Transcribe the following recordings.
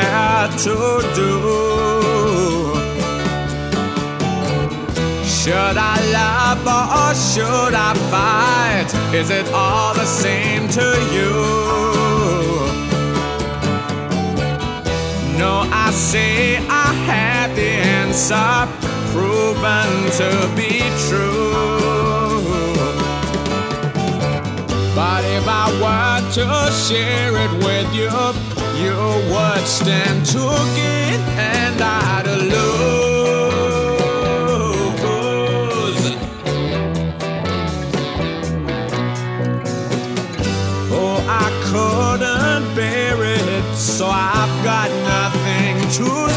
had to do. Should I love or should I fight? Is it all the same to you? No, I say I had the answer proven to be true. But if I were to share it with you, you watched and took it, and I'd lose. Oh, I couldn't bear it, so I've got nothing to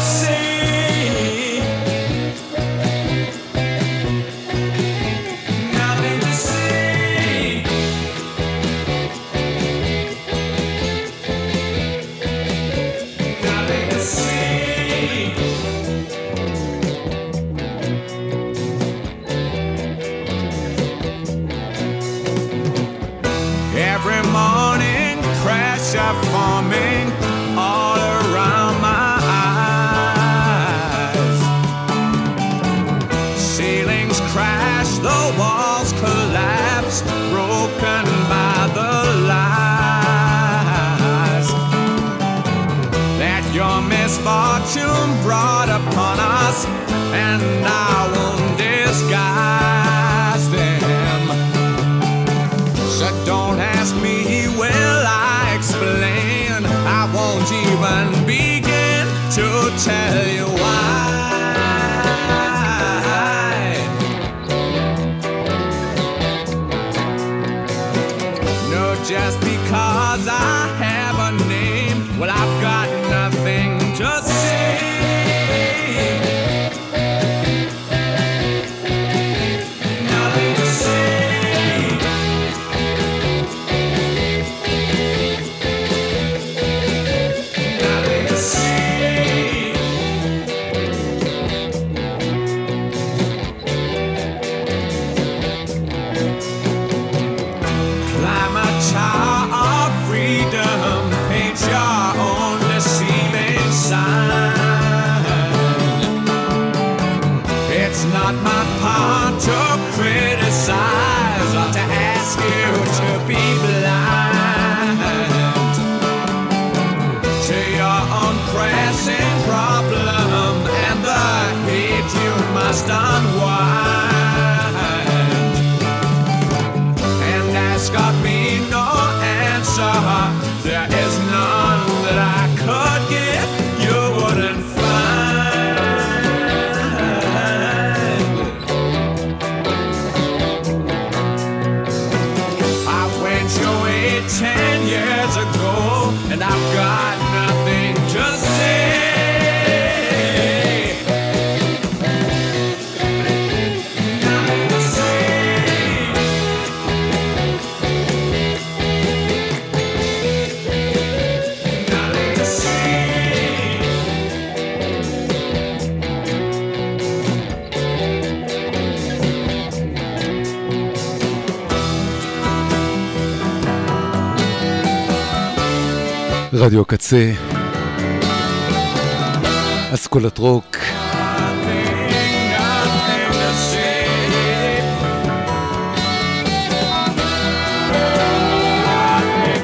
רדיו הקצה. אסכולת רוק.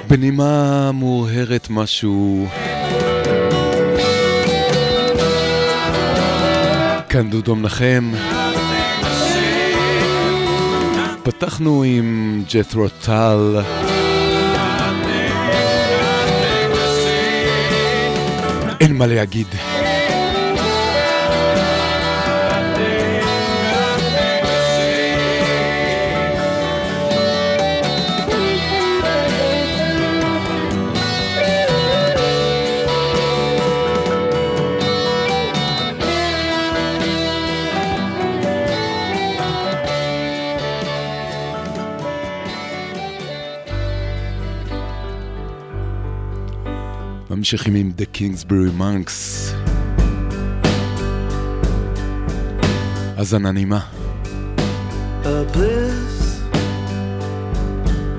בנימה מאוהרת משהו. כאן דודו מנחם. פתחנו עם ג'ת'רו טל. מה להגיד. ממשיכים The Kingsbury Monks. as an anima. A bliss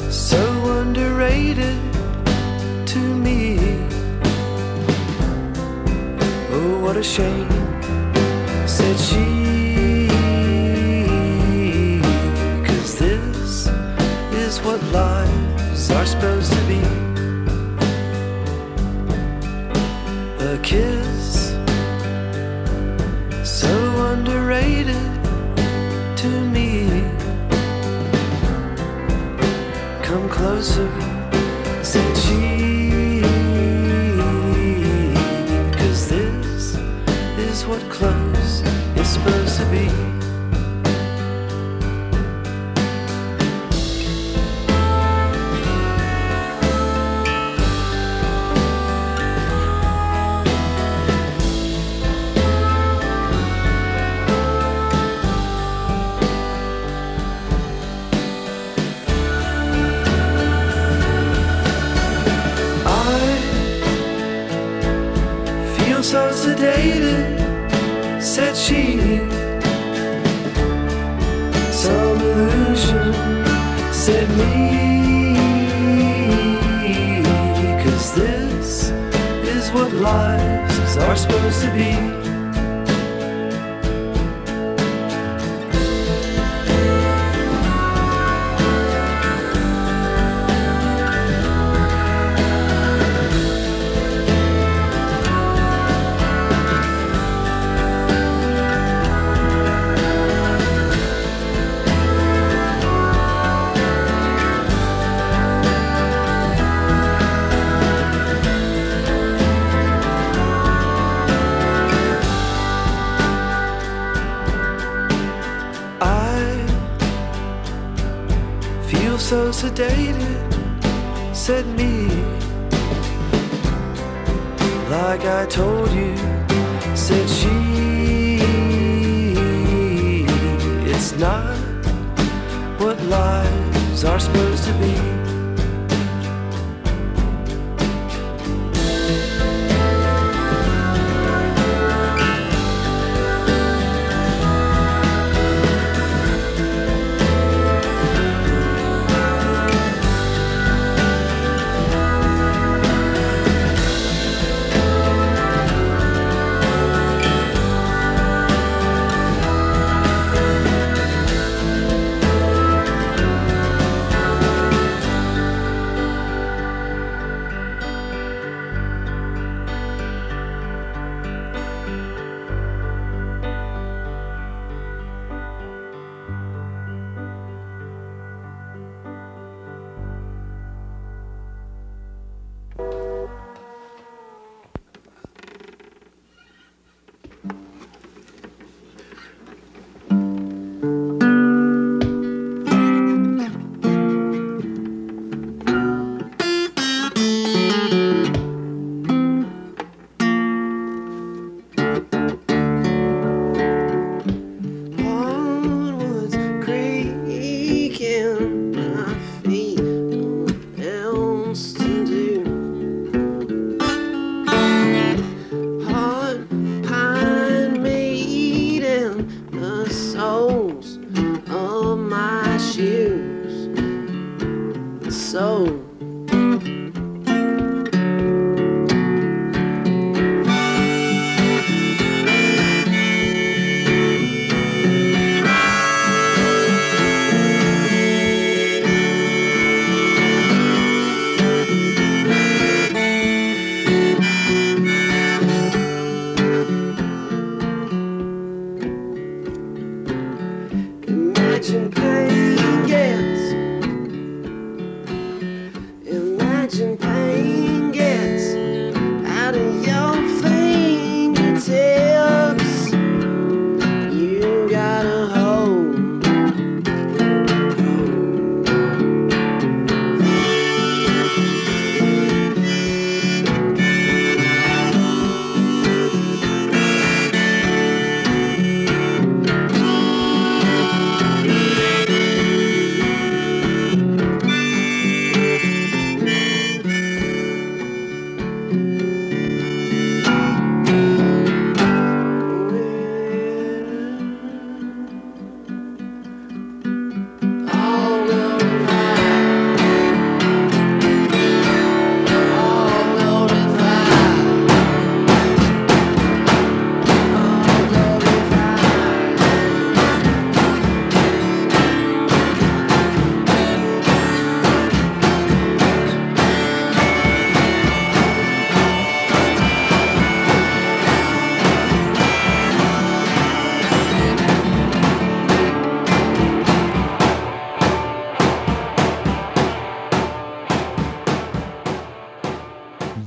so underrated to me Oh what a shame said she this is what lives are supposed to be a kiss so underrated to me. Come closer, said she. Cause this is what close is supposed to be. are supposed to be. sedated, said me. Like I told you, said she. It's not what lives are supposed to be.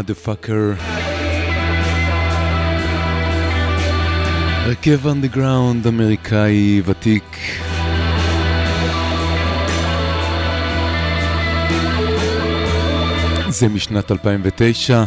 motherfucker. הרכב אנדגראונד אמריקאי ותיק. זה משנת 2009.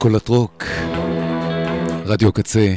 אסכולת רוק, רדיו קצה.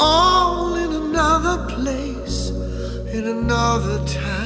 all in another place, in another time.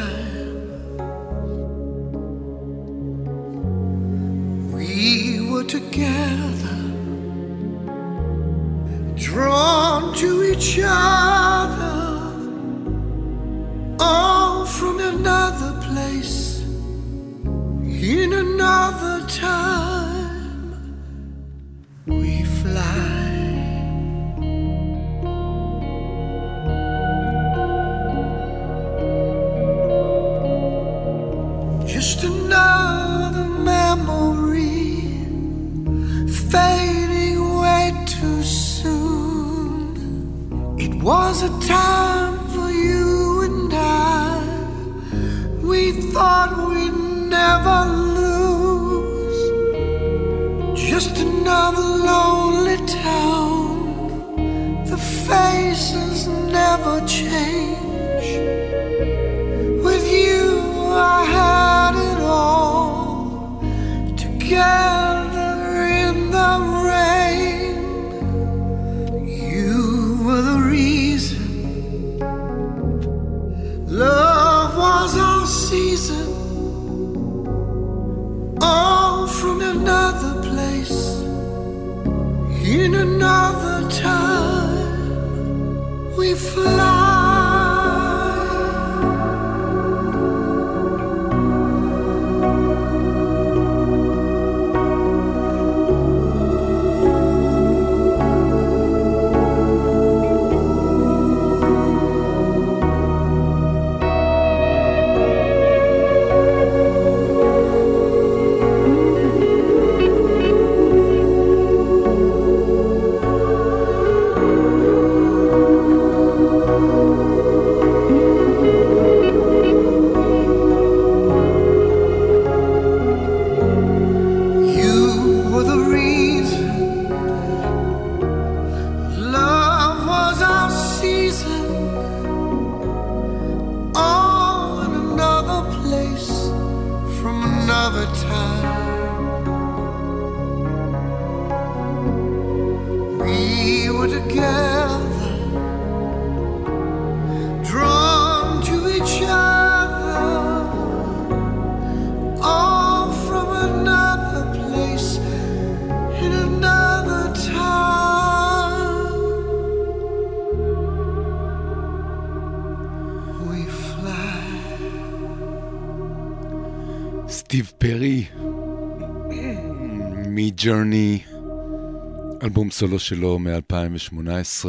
הסולו שלו מ-2018,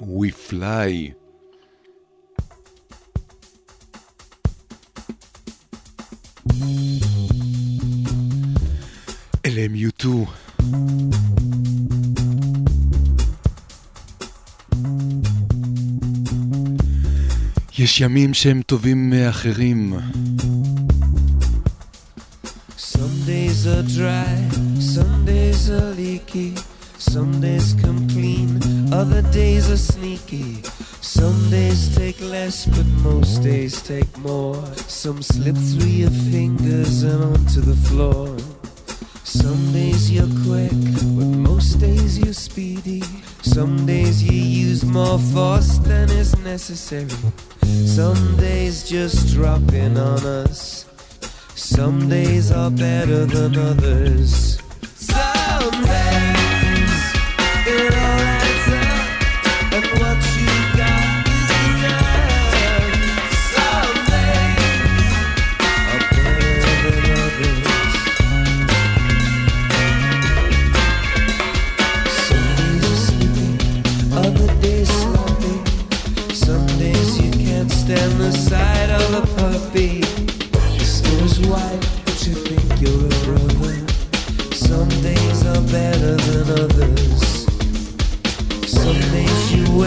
We Fly. אלה הם U2. יש ימים שהם טובים מאחרים. Some days take less, but most days take more. Some slip through your fingers and onto the floor. Some days you're quick, but most days you're speedy. Some days you use more force than is necessary. Some days just drop in on us. Some days are better than others.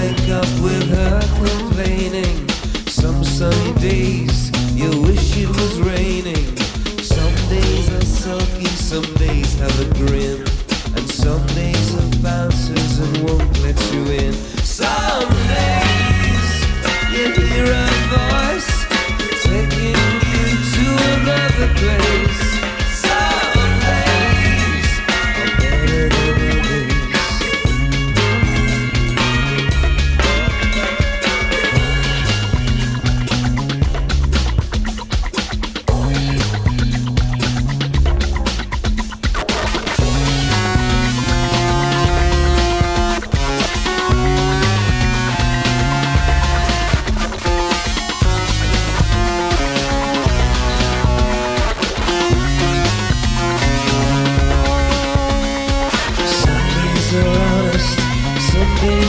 wake up with her complaining. Some sunny days you wish it was raining. Some days are sulky, some days have a grin. And some days are bouncers and won't let you in. Some days you hear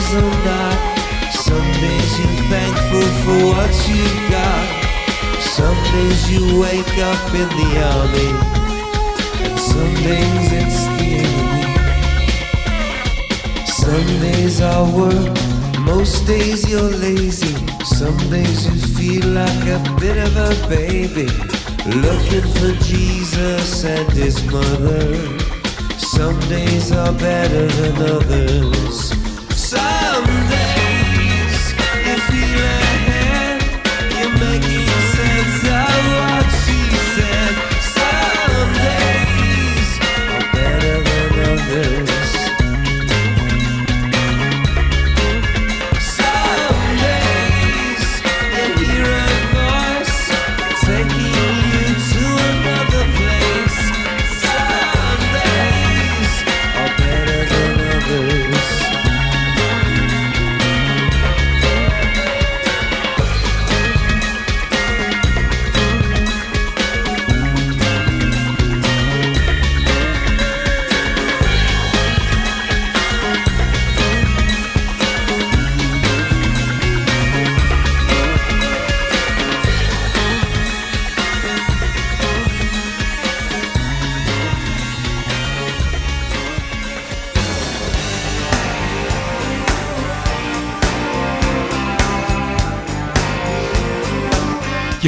days on dark. Some days you're thankful for what you have got. Some days you wake up in the army. And some days it's the enemy. Some days I work. Most days you're lazy. Some days you feel like a bit of a baby. Looking for Jesus and his mother. Some days are better than others.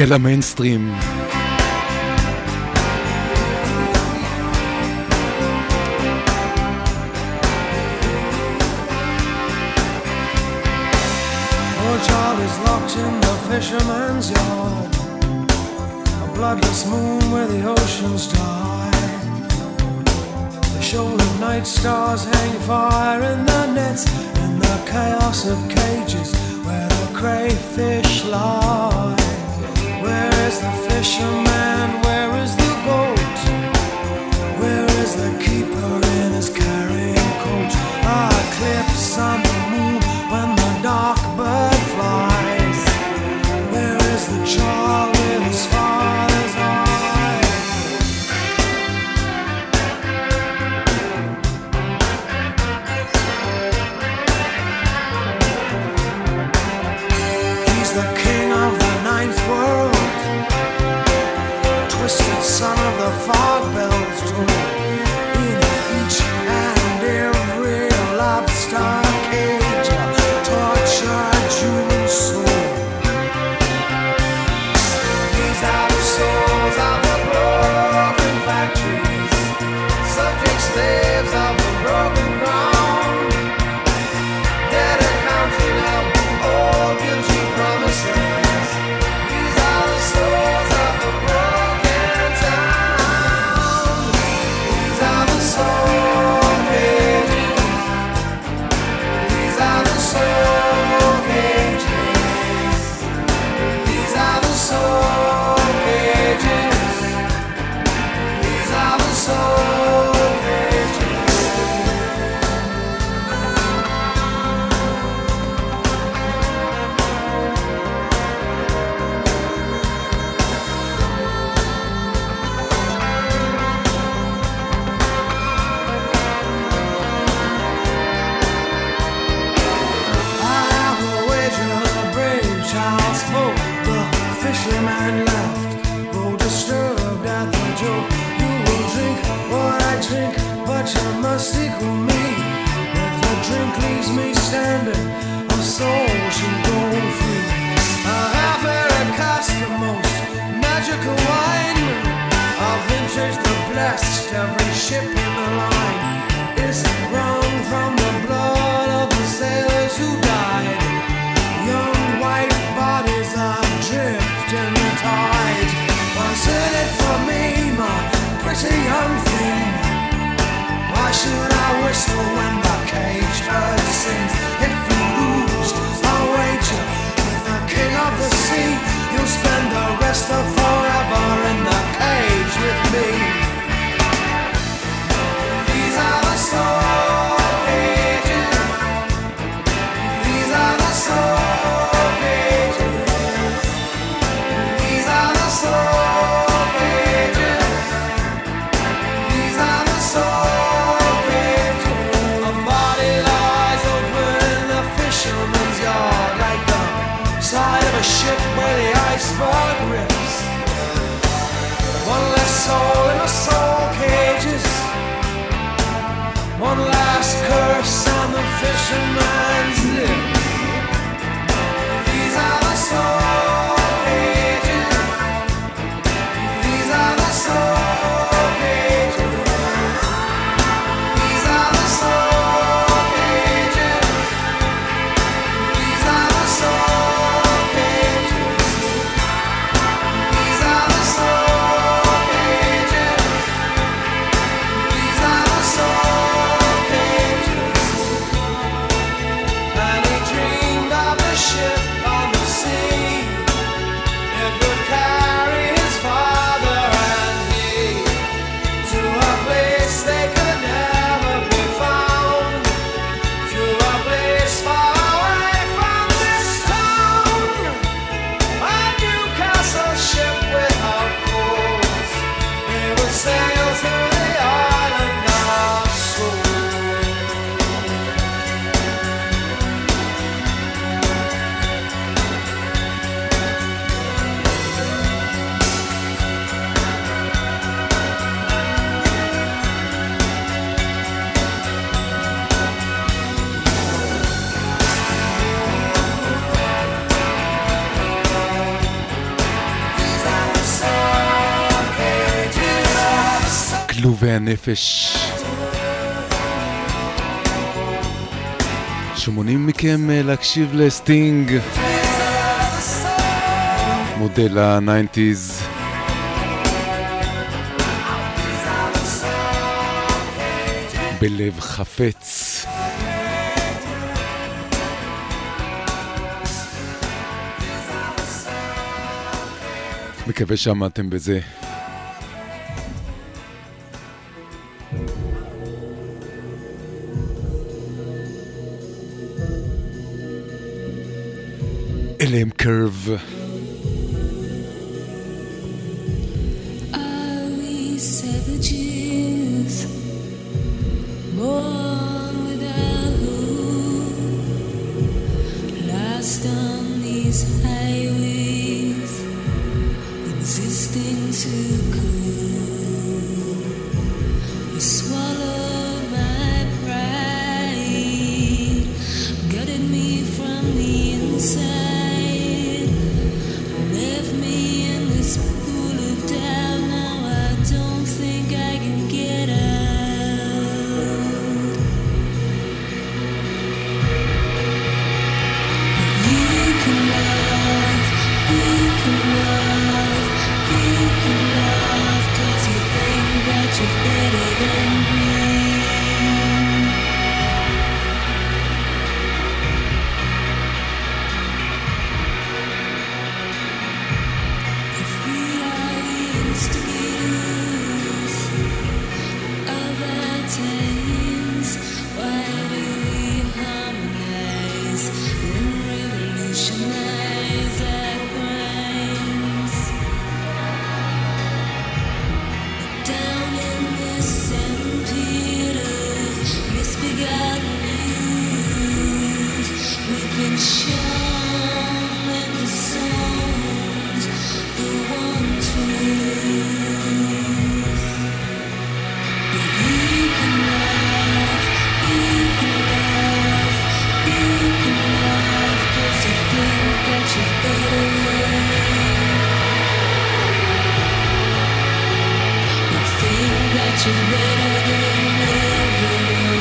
Oh, in the fisherman's yard A bloodless moon where the oceans die The of night stars hang fire in the nets In the chaos of cages where the crayfish lie some Russian lips. נפש. שמונים מכם אה, להקשיב לסטינג, מודל הניינטיז. בלב חפץ. מקווה שעמדתם בזה. Salem Curve. Living, living.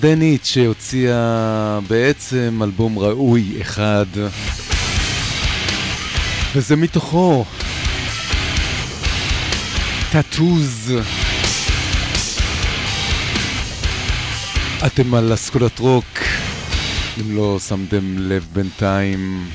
דנית שהוציאה בעצם אלבום ראוי אחד, וזה מתוכו טאטוז. אתם על אסכולת רוק, אם לא שמתם לב בינתיים.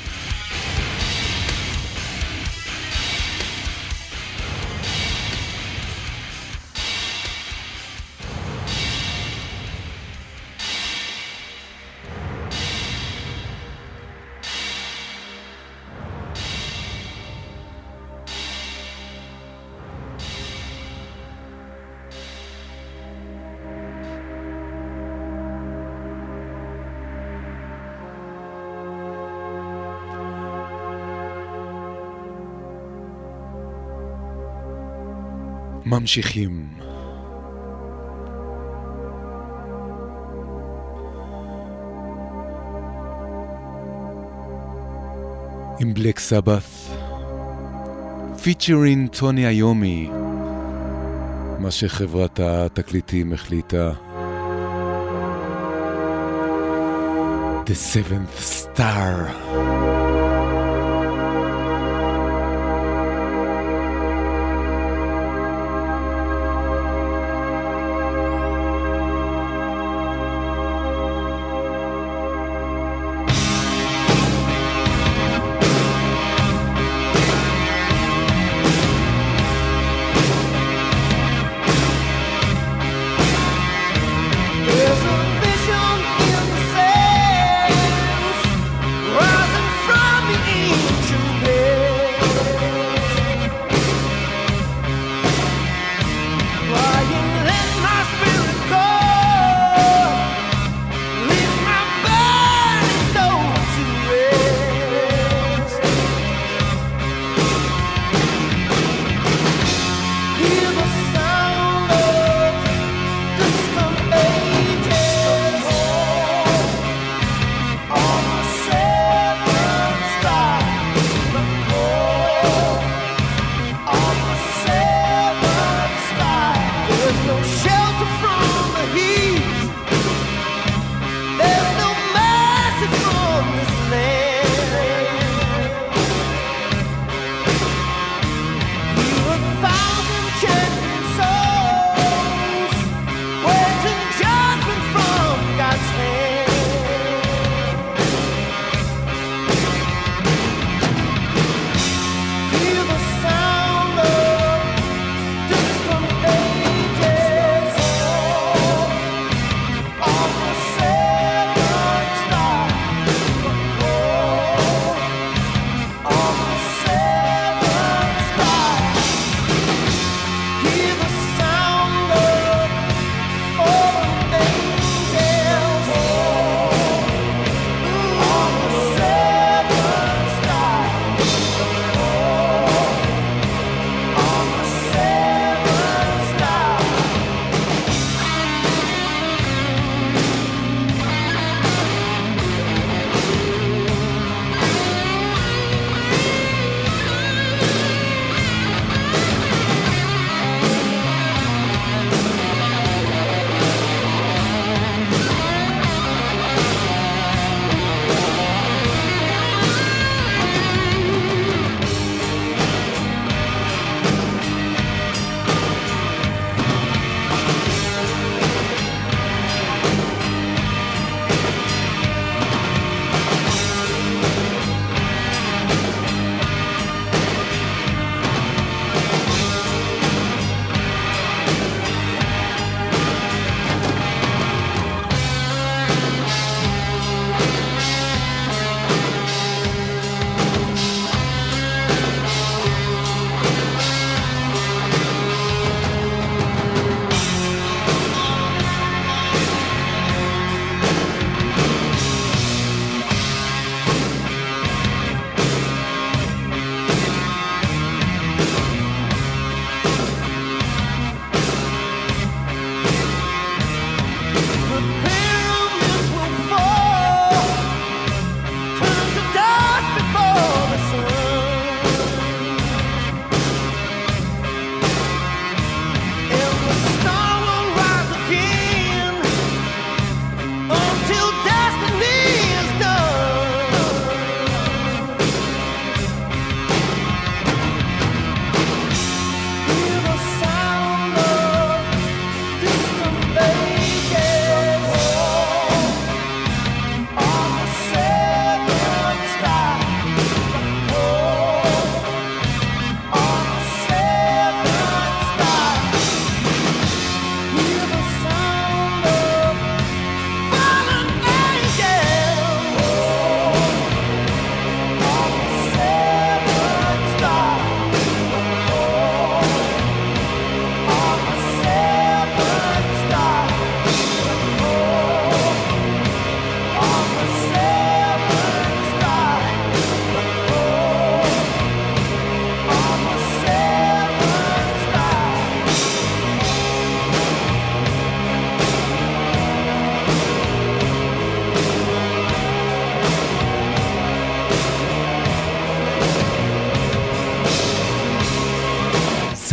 ממשיכים. עם בלק סבת, פיצ'רין טוני היומי, מה שחברת התקליטים החליטה. The Seventh Star.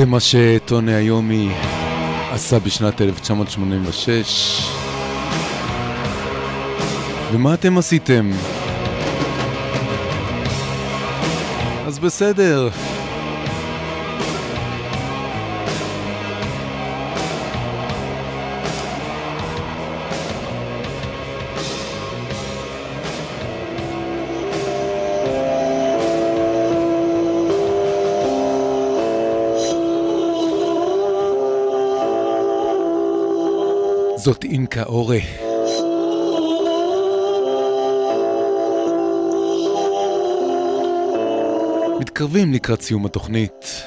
עושה מה שטוני היומי עשה בשנת 1986. ומה אתם עשיתם? אז בסדר. זאת אינקה אורה. מתקרבים לקראת סיום התוכנית.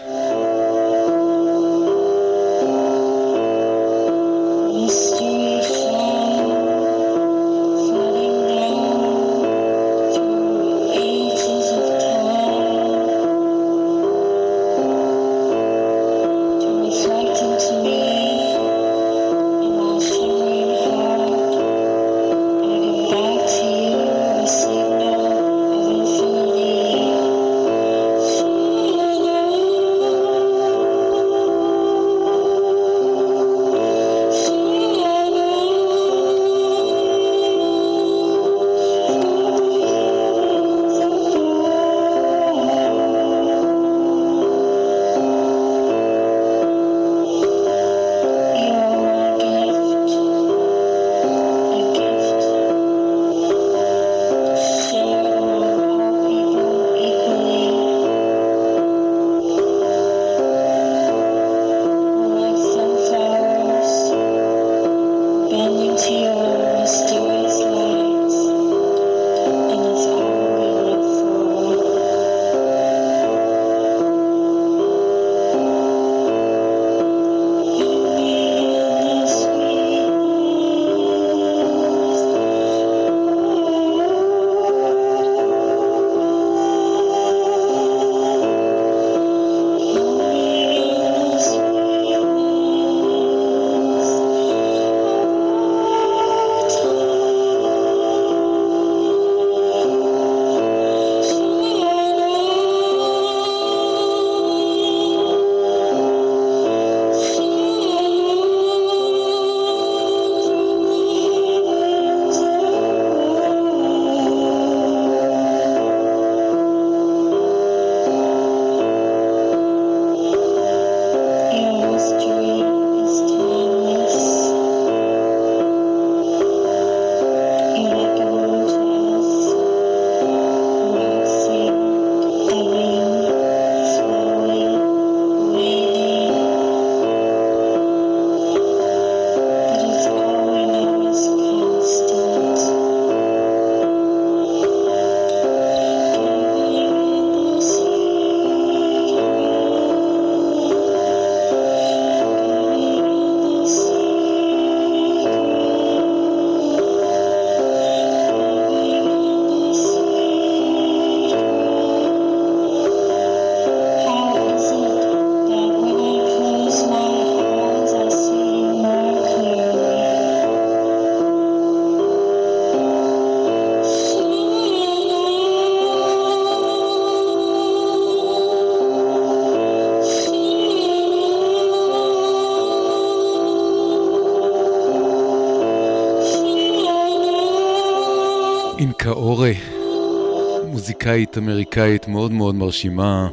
אמריקאית-אמריקאית מאוד מאוד מרשימה.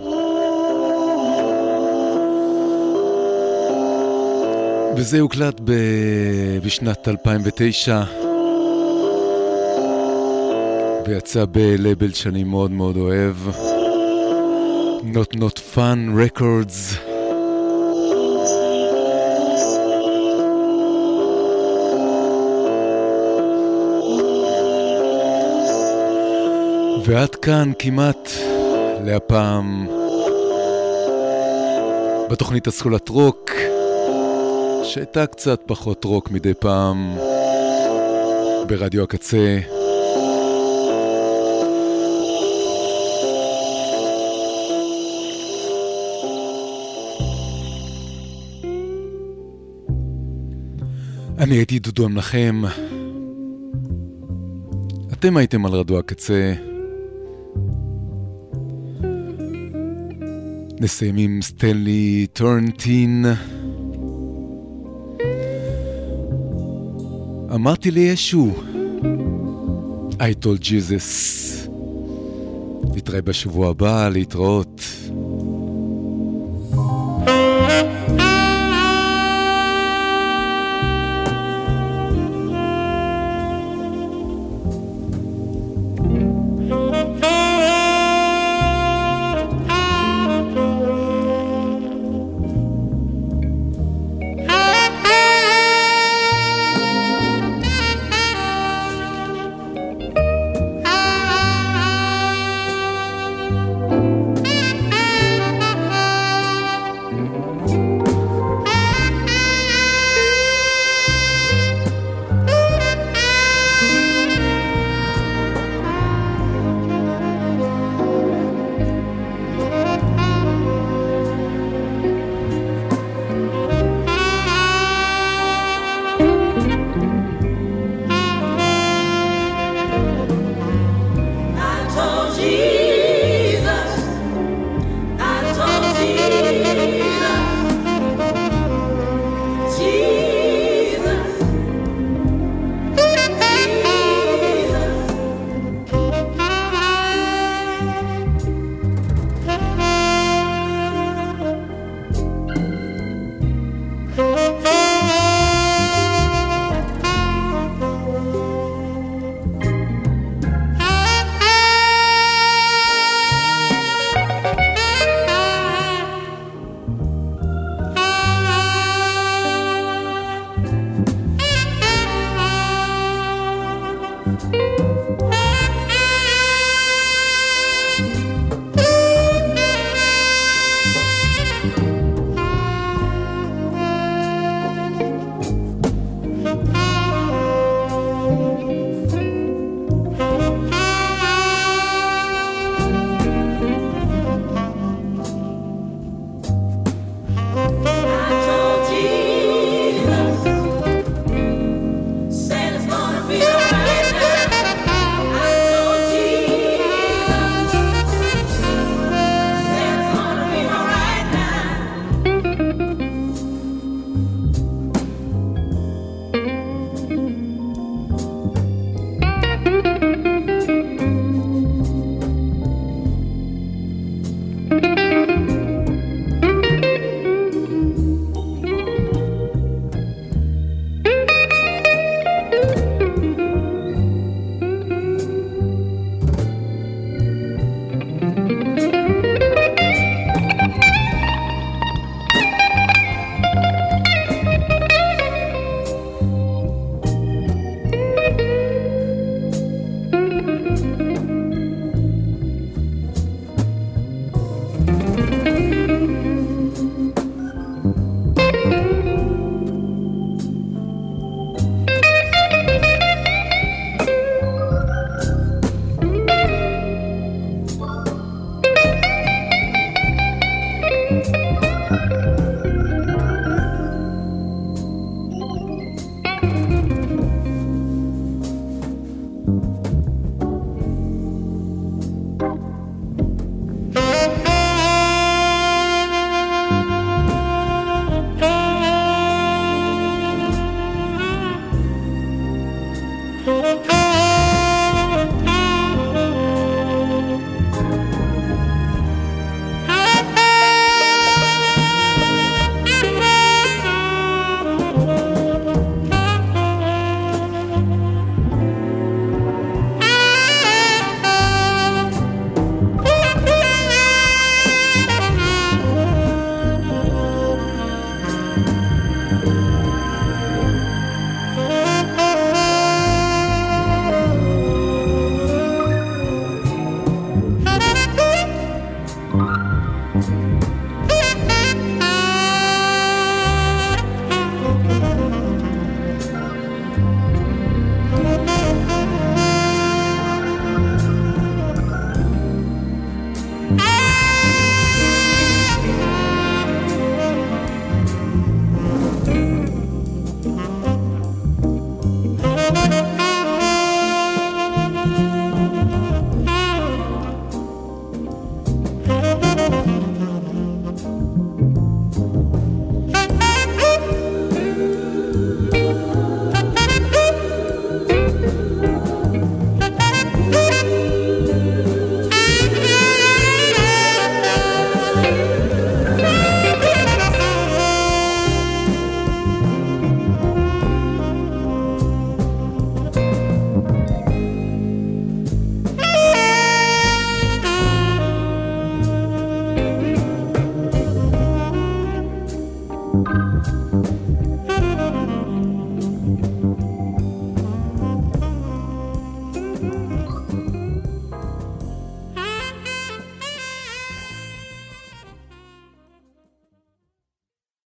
וזה הוקלט ב... בשנת 2009 ויצא בלבל שאני מאוד מאוד אוהב Not Not Fun Records ועד כאן כמעט להפעם בתוכנית אסכולת רוק, שהייתה קצת פחות רוק מדי פעם ברדיו הקצה. אני הייתי דודו מנחם, אתם הייתם על רדו הקצה. נסיים עם סטנלי טורנטין. אמרתי לישו, I told Jesus. נתראה בשבוע הבא, להתראות.